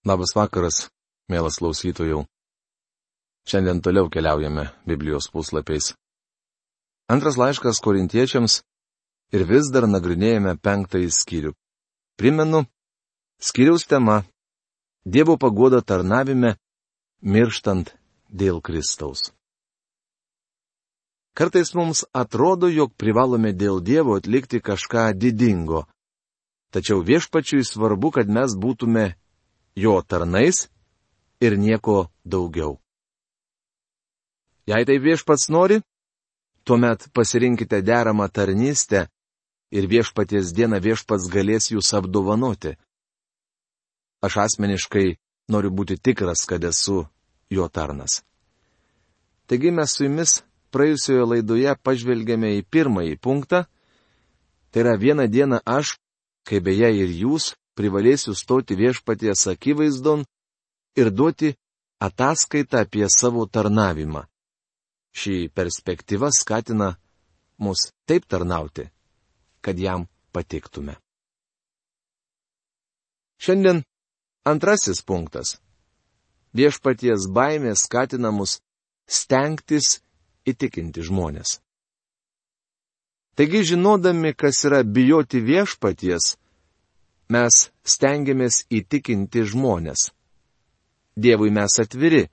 Labas vakaras, mielas klausytojų. Šiandien toliau keliaujame Biblijos puslapiais. Antras laiškas korintiečiams ir vis dar nagrinėjame penktąjį skyrių. Primenu, skyriaus tema - Dievo pagoda tarnavime, mirštant dėl Kristaus. Kartais mums atrodo, jog privalome dėl Dievo atlikti kažką didingo. Tačiau viešpačiui svarbu, kad mes būtume jo tarnais ir nieko daugiau. Jei tai viešpats nori, tuomet pasirinkite deramą tarnystę ir viešpaties dieną viešpats galės jūs apdovanoti. Aš asmeniškai noriu būti tikras, kad esu jo tarnas. Taigi mes su jumis praėjusioje laidoje pažvelgėme į pirmąjį punktą. Tai yra vieną dieną aš, kaip beje ir jūs, privalėsiu stoti viešpaties akivaizdon ir duoti ataskaitą apie savo tarnavimą. Ši perspektyva skatina mus taip tarnauti, kad jam patiktume. Šiandien antrasis punktas. Viešpaties baimė skatina mus stengtis įtikinti žmonės. Taigi žinodami, kas yra bijoti viešpaties, mes stengiamės įtikinti žmonės. Dievui mes atviri.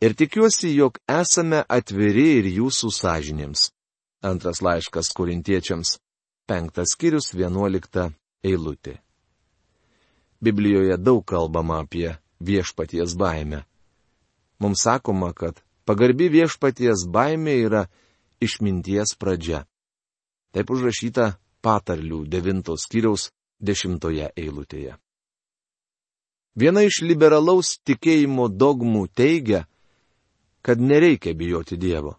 Ir tikiuosi, jog esame atviri ir jūsų sąžinėms. Antras laiškas korintiečiams, penktas skyrius, vienuolikta eilutė. Biblijoje daug kalbama apie viešpaties baimę. Mums sakoma, kad pagarbi viešpaties baimė yra išminties pradžia. Taip užrašyta patarlių devintos skyriaus dešimtoje eilutėje. Viena iš liberalaus tikėjimo dogmų teigia, kad nereikia bijoti Dievo.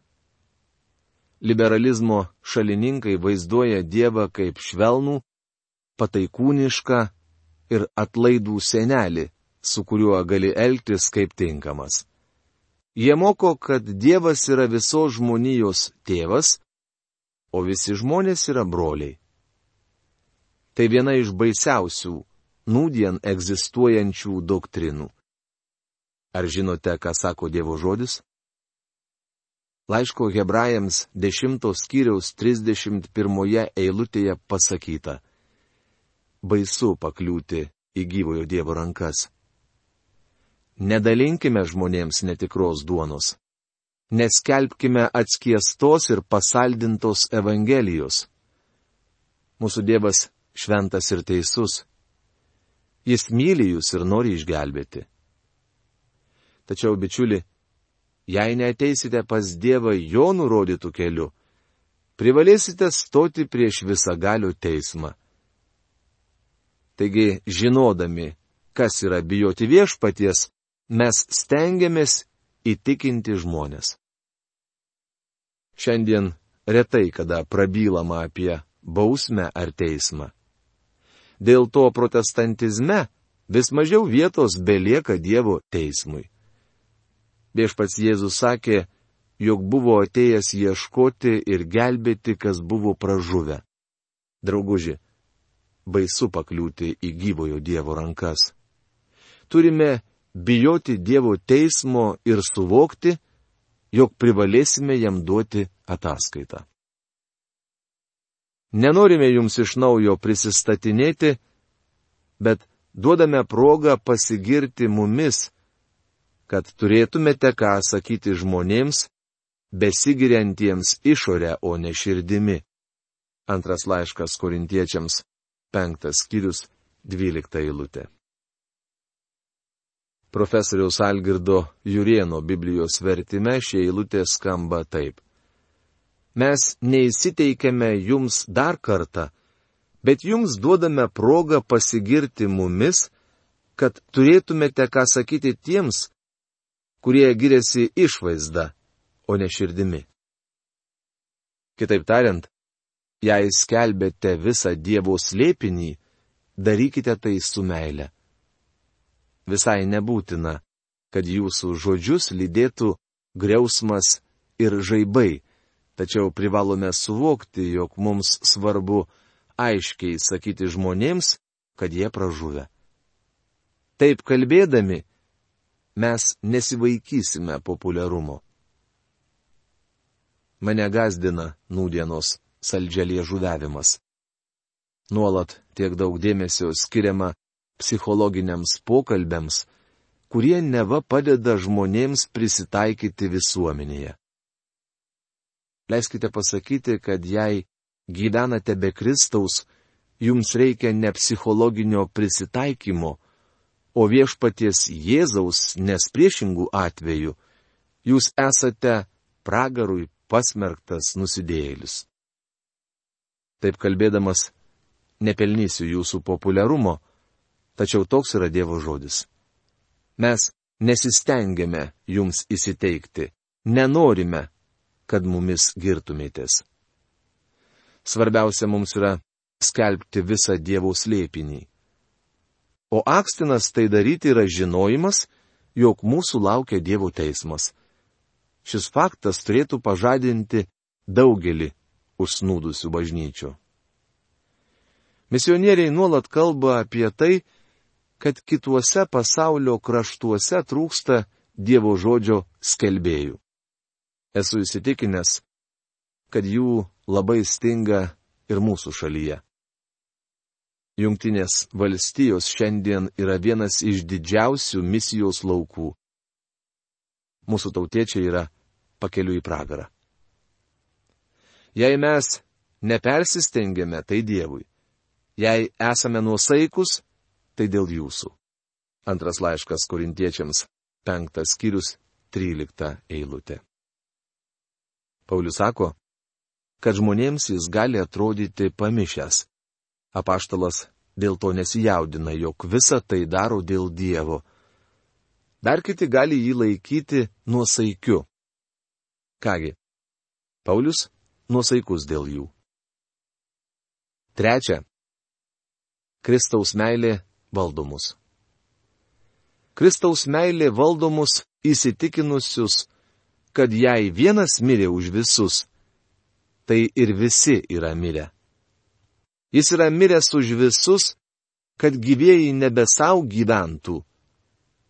Liberalizmo šalininkai vaizduoja Dievą kaip švelnų, pataikūnišką ir atlaidų senelį, su kuriuo gali elgtis kaip tinkamas. Jie moko, kad Dievas yra visos žmonijos tėvas, o visi žmonės yra broliai. Tai viena iš baisiausių nūdien egzistuojančių doktrinų. Ar žinote, ką sako Dievo žodis? Laiško hebrajams 10 skyriaus 31 eilutėje pasakyta. Baisu pakliūti į gyvojo Dievo rankas. Nedalinkime žmonėms netikros duonos. Neskelbkime atskiestos ir pasaldintos Evangelijos. Mūsų Dievas šventas ir teisus. Jis myli jūs ir nori išgelbėti. Tačiau, bičiuli, jei neteisite pas Dievą jo nurodytų keliu, privalėsite stoti prieš visagalių teismą. Taigi, žinodami, kas yra bijoti viešpaties, mes stengiamės įtikinti žmonės. Šiandien retai kada prabylama apie bausmę ar teismą. Dėl to protestantizme vis mažiau vietos belieka Dievo teismui. Viešpats Jėzus sakė, jog buvo atėjęs ieškoti ir gelbėti, kas buvo pražuvę. Drauguži, baisu pakliūti į gyvojo Dievo rankas. Turime bijoti Dievo teismo ir suvokti, jog privalėsime jam duoti ataskaitą. Nenorime jums iš naujo prisistatinėti, bet duodame progą pasigirti mumis, kad turėtumėte ką sakyti žmonėms, besigiriantiems išorę, o ne širdimi. Antras laiškas korintiečiams, penktas skyrius, dvylikta eilutė. Profesoriaus Algirdo Jurieno Biblijos vertime šie eilutė skamba taip mes neįsiteikėme jums dar kartą, bet jums duodame progą pasigirti mumis, kad turėtumėte ką sakyti tiems, kurie giriasi išvaizda, o ne širdimi. Kitaip tariant, jei skelbėte visą Dievo slėpinį, darykite tai su meile. Visai nebūtina, kad jūsų žodžius lydėtų griausmas ir žaibai, Tačiau privalome suvokti, jog mums svarbu aiškiai sakyti žmonėms, kad jie pražuvę. Taip kalbėdami, mes nesivaikysime populiarumo. Mane gazdina nūdienos saldželė žudavimas. Nuolat tiek daug dėmesio skiriama psichologiniams pokalbiams, kurie neva padeda žmonėms prisitaikyti visuomenėje. Leiskite pasakyti, kad jei gyvenate be Kristaus, jums reikia ne psichologinio prisitaikymo, o viešpaties Jėzaus, nes priešingų atveju jūs esate pragarui pasmerktas nusidėjėlis. Taip kalbėdamas, nepelnysiu jūsų populiarumo, tačiau toks yra Dievo žodis. Mes nesistengiame jums įsiteikti, nenorime, kad mumis girtumėtės. Svarbiausia mums yra skelbti visą Dievo slėpinį. O akstinas tai daryti yra žinojimas, jog mūsų laukia Dievo teismas. Šis faktas turėtų pažadinti daugelį užsnūdusių bažnyčių. Misionieriai nuolat kalba apie tai, kad kituose pasaulio kraštuose trūksta Dievo žodžio skelbėjų. Esu įsitikinęs, kad jų labai stinga ir mūsų šalyje. Junktinės valstijos šiandien yra vienas iš didžiausių misijos laukų. Mūsų tautiečiai yra pakeliu į pragarą. Jei mes nepersistengiame, tai Dievui. Jei esame nuosaikus, tai dėl jūsų. Antras laiškas korintiečiams, penktas skyrius, trylikta eilutė. Paulius sako, kad žmonėms jis gali atrodyti pamišęs. Apaštalas dėl to nesijaudina, jog visa tai daro dėl Dievo. Dar kiti gali jį laikyti nuosaikiu. Kągi, Paulius nuosaikus dėl jų. Trečia. Kristaus meilė valdomus. Kristaus meilė valdomus įsitikinusius, kad jei vienas mirė už visus, tai ir visi yra mirę. Jis yra miręs už visus, kad gyvėjai nebe savo gyventų,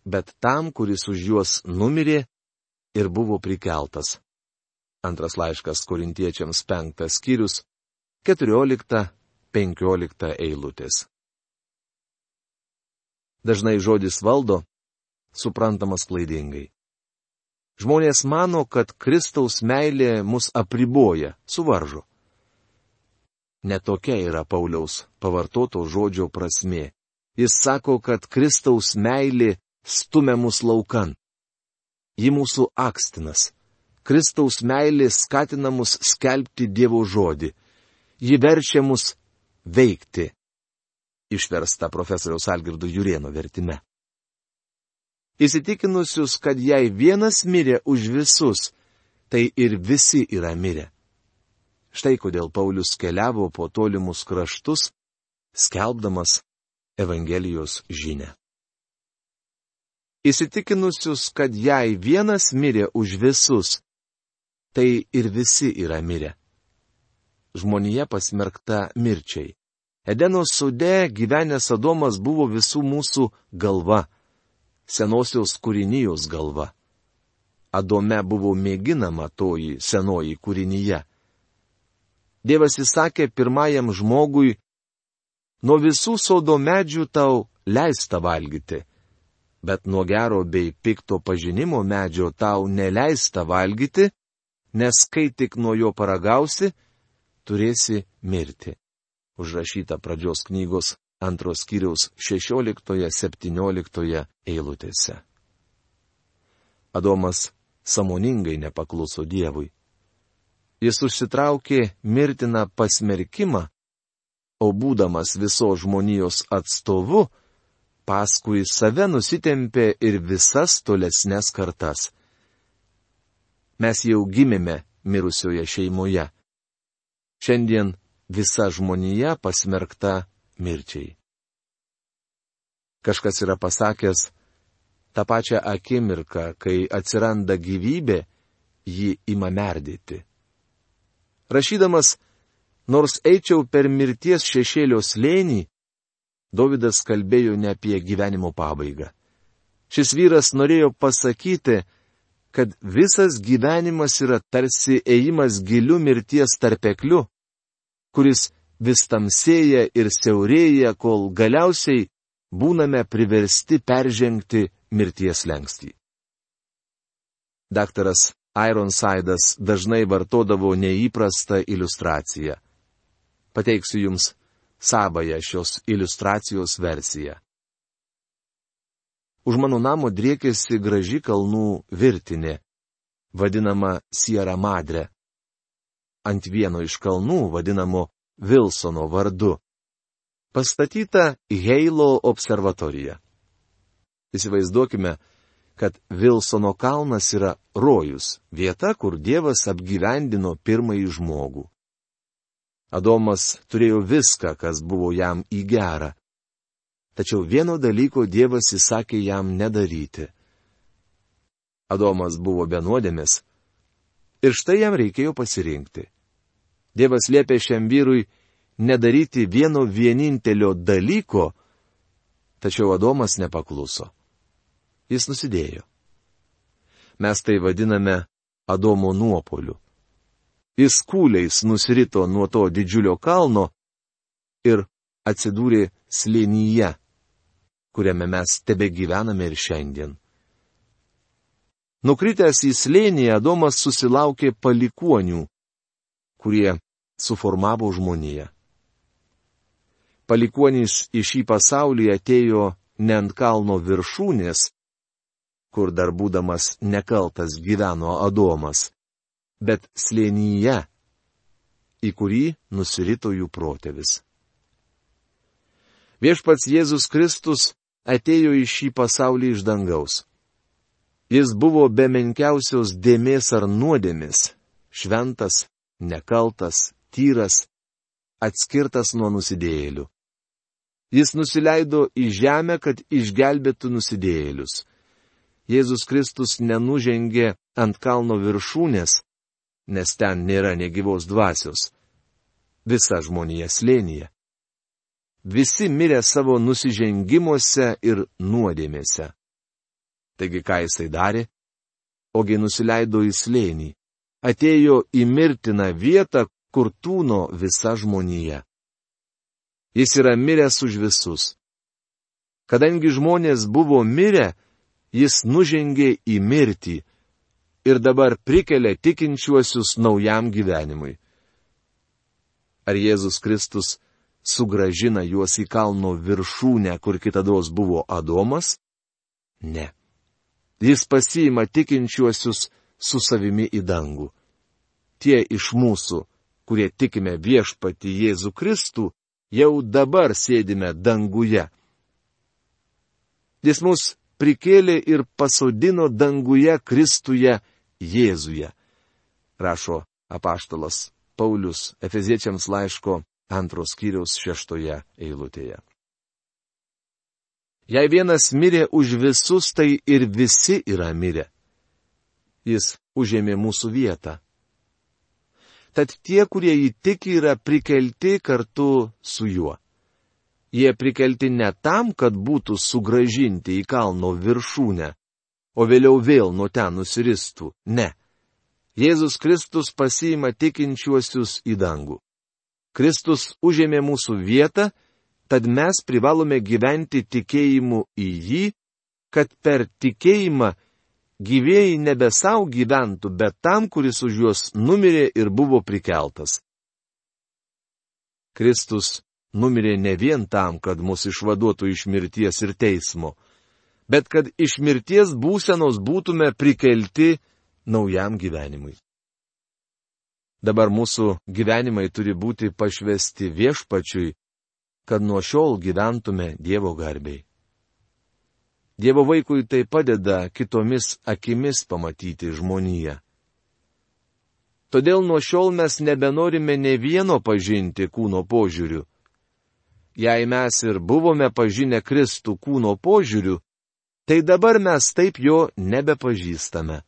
bet tam, kuris už juos numirė ir buvo prikeltas. Antras laiškas korintiečiams penktas skyrius, keturiolikta, penkiolikta eilutės. Dažnai žodis valdo, suprantamas klaidingai. Žmonės mano, kad Kristaus meilė mus apriboja, suvaržo. Netokia yra Pauliaus pavartoto žodžio prasme. Jis sako, kad Kristaus meilė stumia mus laukan. Ji mūsų akstinas. Kristaus meilė skatina mus skelbti Dievo žodį. Ji verčia mus veikti. Išversta profesoriaus Algirdo Jurieno vertime. Įsitikinusius, kad jei vienas mirė už visus, tai ir visi yra mirę. Štai kodėl Paulius keliavo po tolimus kraštus, skelbdamas Evangelijos žinę. Įsitikinusius, kad jei vienas mirė už visus, tai ir visi yra mirę. Žmonija pasmerkta mirčiai. Edeno sude gyvenęs Adomas buvo visų mūsų galva, senosios kūrinijos galva. Adome buvo mėginama toji senoji kūrinyje. Dievas įsakė pirmajam žmogui, nuo visų sodo medžių tau leista valgyti, bet nuo gero bei pikto pažinimo medžio tau neleista valgyti, nes kai tik nuo jo paragausi, turėsi mirti. Užrašyta pradžios knygos antros kiriaus 16-17 eilutėse. Adomas samoningai nepakluso Dievui jis užsitraukė mirtiną pasmerkimą, o būdamas visos žmonijos atstovu, paskui save nusitempė ir visas tolesnes kartas. Mes jau gimėme mirusioje šeimoje. Šiandien visa žmonija pasmerkta mirčiai. Kažkas yra pasakęs, tą pačią akimirką, kai atsiranda gyvybė, ji ima merdėti rašydamas, nors eičiau per mirties šešėlio slėnį, Davidas kalbėjo ne apie gyvenimo pabaigą. Šis vyras norėjo pasakyti, kad visas gyvenimas yra tarsi ėjimas giliu mirties tarpekliu, kuris vis tamsėja ir siaurėja, kol galiausiai būname priversti peržengti mirties lengstį. Daktaras Ironsidas dažnai vartodavo neįprastą iliustraciją. Pateiksiu Jums savoją šios iliustracijos versiją. Už mano namo driekėsi graži kalnų virtinė, vadinama Sierra Madre. Ant vieno iš kalnų, vadinamo Wilsono vardu, pastatyta Heilo observatorija. Įsivaizduokime, kad Vilsono kalnas yra rojus, vieta, kur Dievas apgyvendino pirmąjį žmogų. Adomas turėjo viską, kas buvo jam į gerą. Tačiau vieno dalyko Dievas įsakė jam nedaryti. Adomas buvo benuodėmis. Ir štai jam reikėjo pasirinkti. Dievas liepė šiam vyrui nedaryti vieno vienintelio dalyko, tačiau Adomas nepakluso jis nusidėjo. Mes tai vadiname Adomo nuopoliu. Jis kūliais nusirito nuo to didžiulio kalno ir atsidūrė slėnyje, kuriame mes tebe gyvename ir šiandien. Nukritęs į slėnį, Adomas susilaukė palikuonių, kurie suformavo žmoniją. Palikuonys į šį pasaulį atėjo ne ant kalno viršūnės, kur dar būdamas nekaltas gyveno Adomas, bet slėnyje, į kurį nusirito jų protėvis. Viešpats Jėzus Kristus atėjo į šį pasaulį iš dangaus. Jis buvo be menkiausios dėmės ar nuodėmis - šventas, nekaltas, tyras, atskirtas nuo nusidėjėlių. Jis nusileido į žemę, kad išgelbėtų nusidėjėlius. Jėzus Kristus nenužengė ant kalno viršūnės, nes ten nėra negyvos dvasios. Visa žmonija slėnyje. Visi mirė savo nusižengimuose ir nuodėmėse. Taigi ką jisai darė? Ogi nusileido į slėnį. Atėjo į mirtiną vietą, kur tūno visa žmonija. Jis yra miręs už visus. Kadangi žmonės buvo mirę, jis nužengė į mirtį ir dabar prikelia tikinčiuosius naujam gyvenimui. Ar Jėzus Kristus sugražina juos į kalno viršūnę, kur kitados buvo Adomas? Ne. Jis pasiima tikinčiuosius su savimi į dangų. Tie iš mūsų, kurie tikime viešpati Jėzų Kristų, jau dabar sėdime danguje. Jis mus prikėlė ir pasodino danguje Kristuje Jėzuje. Rašo apaštalas Paulius Efeziečiams laiško antros skyriaus šeštoje eilutėje. Jei vienas mirė už visus, tai ir visi yra mirę. Jis užėmė mūsų vietą. Tad tie, kurie įtiki, yra prikelti kartu su juo. Jie prikelti ne tam, kad būtų sugražinti į kalno viršūnę, o vėliau vėl nuo ten nusiristų. Ne. Jėzus Kristus pasiima tikinčiuosius į dangų. Kristus užėmė mūsų vietą, tad mes privalome gyventi tikėjimu į jį, kad per tikėjimą gyvėjai nebe savo gyventų, bet tam, kuris už juos numirė ir buvo prikeltas. Kristus numirė ne vien tam, kad mus išvaduotų iš mirties ir teismo, bet kad iš mirties būsenos būtume prikelti naujam gyvenimui. Dabar mūsų gyvenimai turi būti pašvesti viešpačiui, kad nuo šiol gyventume Dievo garbiai. Dievo vaikui tai padeda kitomis akimis pamatyti žmoniją. Todėl nuo šiol mes nebenorime ne vieno pažinti kūno požiūriu, jei mes ir buvome pažinę Kristų kūno požiūriu, tai dabar mes taip jo nebepažįstame.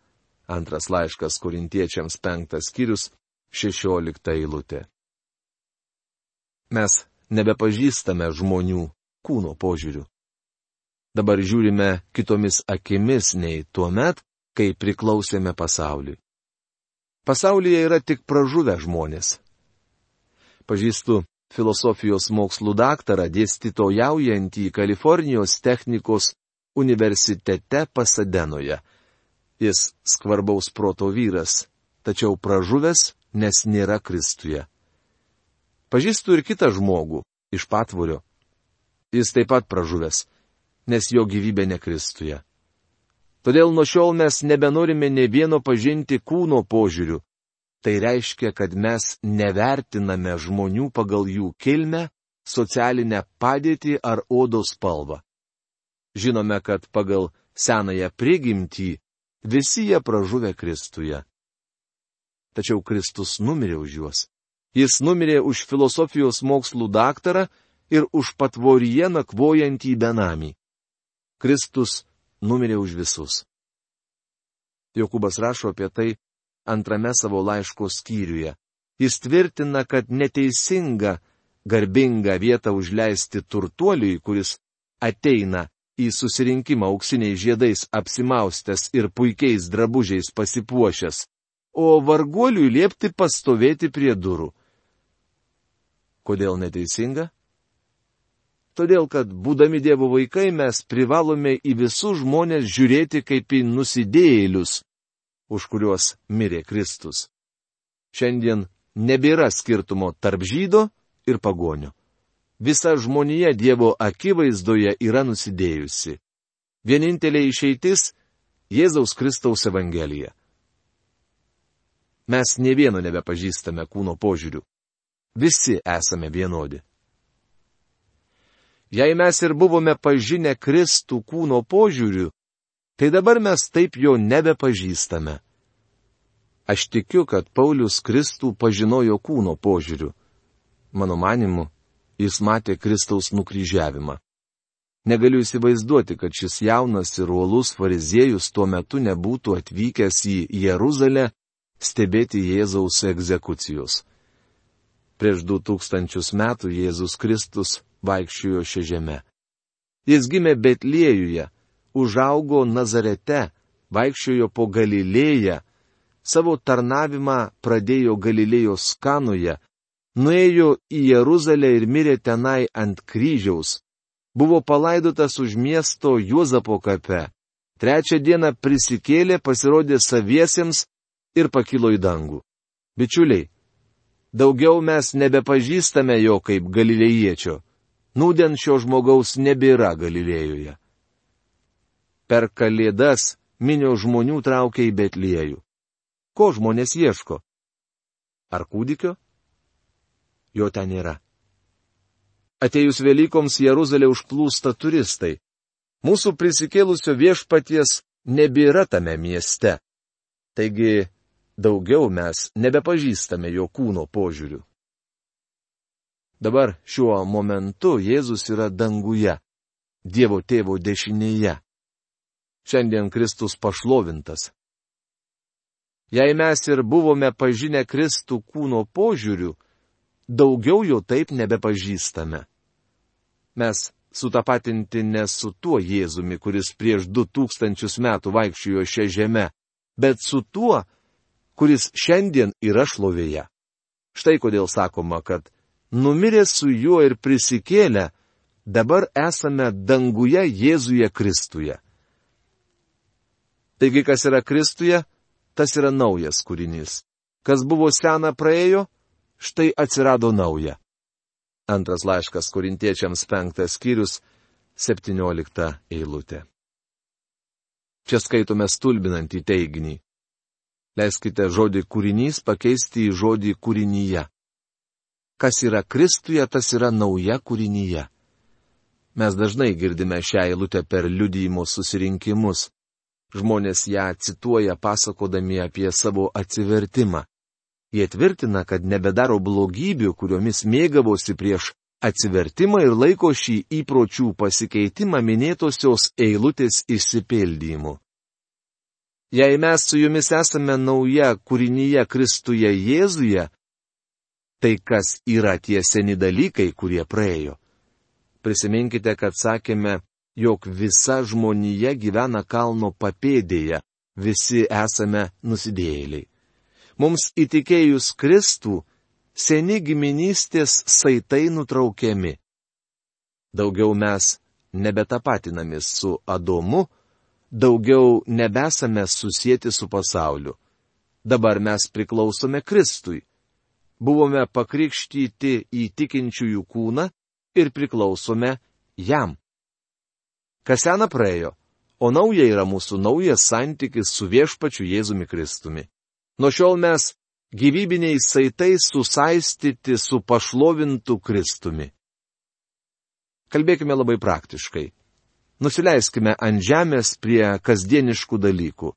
Antras laiškas korintiečiams penktas skyrius, šešiolikta eilutė. Mes nebepažįstame žmonių kūno požiūriu. Dabar žiūrime kitomis akimis nei tuo met, kai priklausėme pasauliui. Pasaulyje yra tik pražuvę žmonės. Pažįstu filosofijos mokslų daktarą dėstytojaujantį Kalifornijos technikos universitete Pasadenoje. Jis skvarbaus proto vyras, tačiau pražuvęs, nes nėra Kristuje. Pažįstu ir kitą žmogų iš patvorio. Jis taip pat pražuvęs, nes jo gyvybė nekristuje. Todėl nuo šiol mes nebenorime ne vieno pažinti kūno požiūrių. Tai reiškia, kad mes nevertiname žmonių pagal jų kilmę, socialinę padėtį ar odos spalvą. Žinome, kad pagal senąją prigimtį visi jie pražuvę Kristuje. Tačiau Kristus numirė už juos. Jis numirė už filosofijos mokslų daktarą ir už patvoryje nakvojantį benamį. Kristus numirė už visus. Jokubas rašo apie tai antrame savo laiško skyriuje. Jis tvirtina, kad neteisinga garbingą vietą užleisti turtuoliui, kuris ateina į susirinkimą auksiniais žiedais apsimaustęs ir puikiais drabužiais pasipuošęs, o varguoliui liepti pastovėti prie durų. Kodėl neteisinga? Todėl, kad būdami Dievo vaikai mes privalome į visus žmonės žiūrėti kaip į nusidėjėlius, už kuriuos mirė Kristus. Šiandien nebėra skirtumo tarp žydo ir pagonio. Visa žmonija Dievo akivaizdoje yra nusidėjusi. Vienintelė išeitis - Jėzaus Kristaus Evangelija. Mes ne vieno nebepažįstame kūno požiūrių. Visi esame vienodi. Jei mes ir buvome pažinę Kristų kūno požiūriu, tai dabar mes taip jo nebepažįstame. Aš tikiu, kad Paulius Kristų pažinojo kūno požiūriu. Mano manimu, jis matė Kristaus nukryžiavimą. Negaliu įsivaizduoti, kad šis jaunas ir uolus fariziejus tuo metu nebūtų atvykęs į Jeruzalę stebėti Jėzaus egzekucijos. Prieš du tūkstančius metų Jėzus Kristus vaikščiojo šią žemę. Jis gimė Betliejuje, užaugo Nazarete, vaikščiojo po Galilėją, savo tarnavimą pradėjo Galilėjos kanoje, nuėjo į Jeruzalę ir mirė tenai ant kryžiaus, buvo palaidotas už miesto Juozapo kape, trečią dieną prisikėlė, pasirodė saviesiems ir pakilo į dangų. Bičiuliai, daugiau mes nebepažįstame jo kaip galilėjiečio. Nūdien šio žmogaus nebėra Galilėjoje. Per kalėdas minio žmonių traukia į Betliejų. Ko žmonės ieško? Ar kūdikio? Jo ten nėra. Atėjus Velykoms Jeruzalė užplūsta turistai. Mūsų prisikėlusio viešpaties nebėra tame mieste. Taigi daugiau mes nebepažįstame jo kūno požiūrių. Dabar šiuo momentu Jėzus yra danguje, Dievo tėvo dešinėje. Šiandien Kristus pašlovintas. Jei mes ir buvome pažinę Kristų kūno požiūrių, daugiau jo taip nebepažįstame. Mes sutapatinti ne su tuo Jėzumi, kuris prieš du tūkstančius metų vaikščiojo šią žemę, bet su tuo, kuris šiandien yra šlovėje. Štai kodėl sakoma, kad numirė su juo ir prisikėlė, dabar esame danguje Jėzuje Kristuje. Taigi, kas yra Kristuje, tas yra naujas kūrinys. Kas buvo sena praėjo, štai atsirado nauja. Antras laiškas korintiečiams penktas skyrius, septyniolikta eilutė. Čia skaitome stulbinantį teiginį. Leiskite žodį kūrinys pakeisti į žodį kūrinyje kas yra Kristuje, tas yra nauja kūrinyje. Mes dažnai girdime šią eilutę per liudyjimo susirinkimus. Žmonės ją cituoja pasakodami apie savo atsivertimą. Jie tvirtina, kad nebedaro blogybių, kuriomis mėgavosi prieš atsivertimą ir laiko šį įpročių pasikeitimą minėtosios eilutės išsipildymu. Jei mes su jumis esame nauja kūrinyje Kristuje Jėzuje, tai kas yra tie seni dalykai, kurie praėjo. Prisiminkite, kad sakėme, jog visa žmonija gyvena kalno papėdėje, visi esame nusidėjėliai. Mums įtikėjus Kristų, seni giminystės saitai nutraukiami. Daugiau mes nebetapatinamės su Adomu, daugiau nebesame susijęti su pasauliu. Dabar mes priklausome Kristui. Buvome pakrikštyti į tikinčiųjų kūną ir priklausome jam. Kas sena praėjo, o nauja yra mūsų naujas santykis su viešpačiu Jėzumi Kristumi. Nuo šiol mes gyvybiniais saitais susaistyti su pašlovintu Kristumi. Kalbėkime labai praktiškai. Nusileiskime ant žemės prie kasdieniškų dalykų.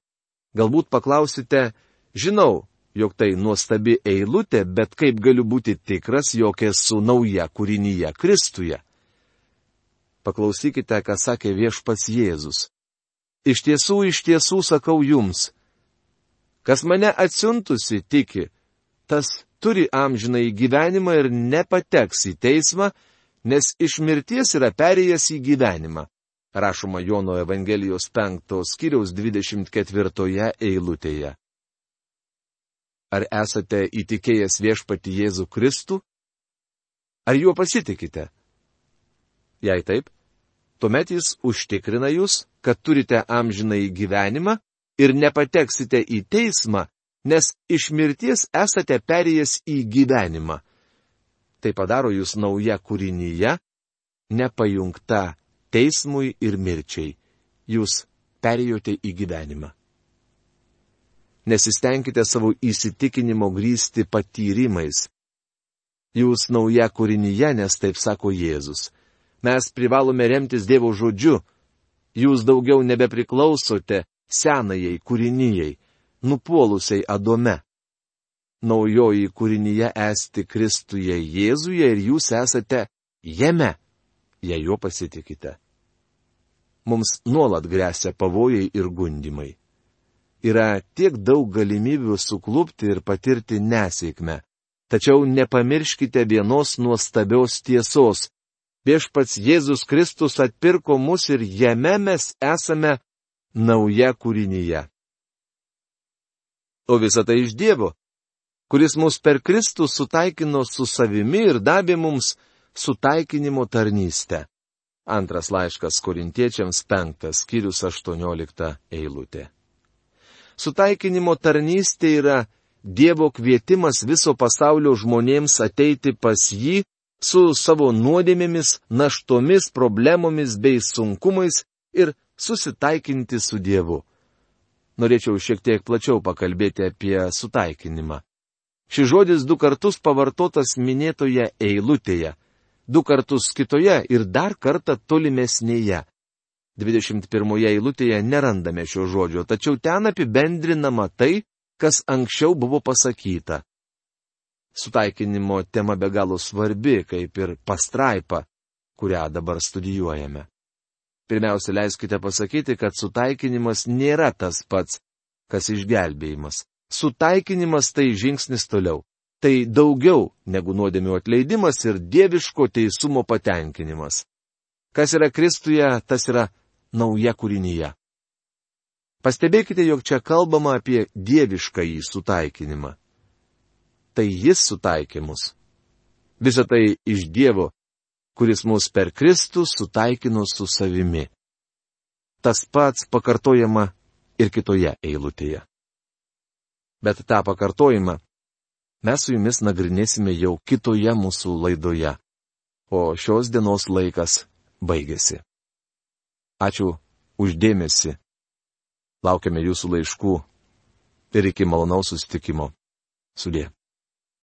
Galbūt paklausite, žinau, jog tai nuostabi eilutė, bet kaip galiu būti tikras, jog esu nauja kūrinyje Kristuje? Paklausykite, ką sakė viešpats Jėzus. Iš tiesų, iš tiesų sakau jums, kas mane atsiuntusi tiki, tas turi amžinai gyvenimą ir nepateks į teismą, nes iš mirties yra perėjęs į gyvenimą. Rašoma Jono Evangelijos 5 skyriaus 24 eilutėje. Ar esate įtikėjęs viešpati Jėzų Kristų? Ar juo pasitikite? Jei taip, tuomet jis užtikrina jūs, kad turite amžinai gyvenimą ir nepateksite į teismą, nes iš mirties esate perėjęs į gyvenimą tai padaro jūs nauja kūrinyje, nepajungta teismui ir mirčiai. Jūs perėjote į gyvenimą. Nesistengkite savo įsitikinimo grįsti patyrimais. Jūs nauja kūrinyje, nes taip sako Jėzus. Mes privalome remtis Dievo žodžiu. Jūs daugiau nebepriklausote senajai kūrinyjei, nupuolusiai Adome naujoji kūrinyje esti Kristuje Jėzuje ir jūs esate jame, jei juo pasitikite. Mums nuolat grėsia pavojai ir gundimai. Yra tiek daug galimybių suklupti ir patirti nesėkmę. Tačiau nepamirškite vienos nuostabios tiesos. Viešpats Jėzus Kristus atpirko mus ir jame mes esame nauja kūrinyje. O visa tai iš Dievo, kuris mus per Kristų sutaikino su savimi ir davė mums sutaikinimo tarnystę. Antras laiškas korintiečiams penktas, skyrius 18 eilutė. Sutaikinimo tarnystė yra Dievo kvietimas viso pasaulio žmonėms ateiti pas jį su savo nuodėmėmis, naštomis, problemomis bei sunkumais ir susitaikinti su Dievu. Norėčiau šiek tiek plačiau pakalbėti apie sutaikinimą. Šis žodis du kartus pavartotas minėtoje eilutėje, du kartus kitoje ir dar kartą tolimesnėje. 21 eilutėje nerandame šio žodžio, tačiau ten apibendrinama tai, kas anksčiau buvo pasakyta. Sutaikinimo tema be galo svarbi, kaip ir pastraipa, kurią dabar studijuojame. Pirmiausia, leiskite pasakyti, kad sutaikinimas nėra tas pats, kas išgelbėjimas. Sutaikinimas tai žingsnis toliau. Tai daugiau negu nuodėmių atleidimas ir dieviško teisumo patenkinimas. Kas yra Kristuje, tas yra nauja kūrinyje. Pastebėkite, jog čia kalbama apie dievišką į sutaikinimą. Tai jis sutaikė mus. Visą tai iš Dievo, kuris mus per Kristų sutaikino su savimi. Tas pats pakartojama ir kitoje eilutėje bet tą pakartojimą mes su jumis nagrinėsime jau kitoje mūsų laidoje. O šios dienos laikas baigėsi. Ačiū uždėmesi. Laukiame jūsų laiškų ir iki malonaus sustikimo. Sudė.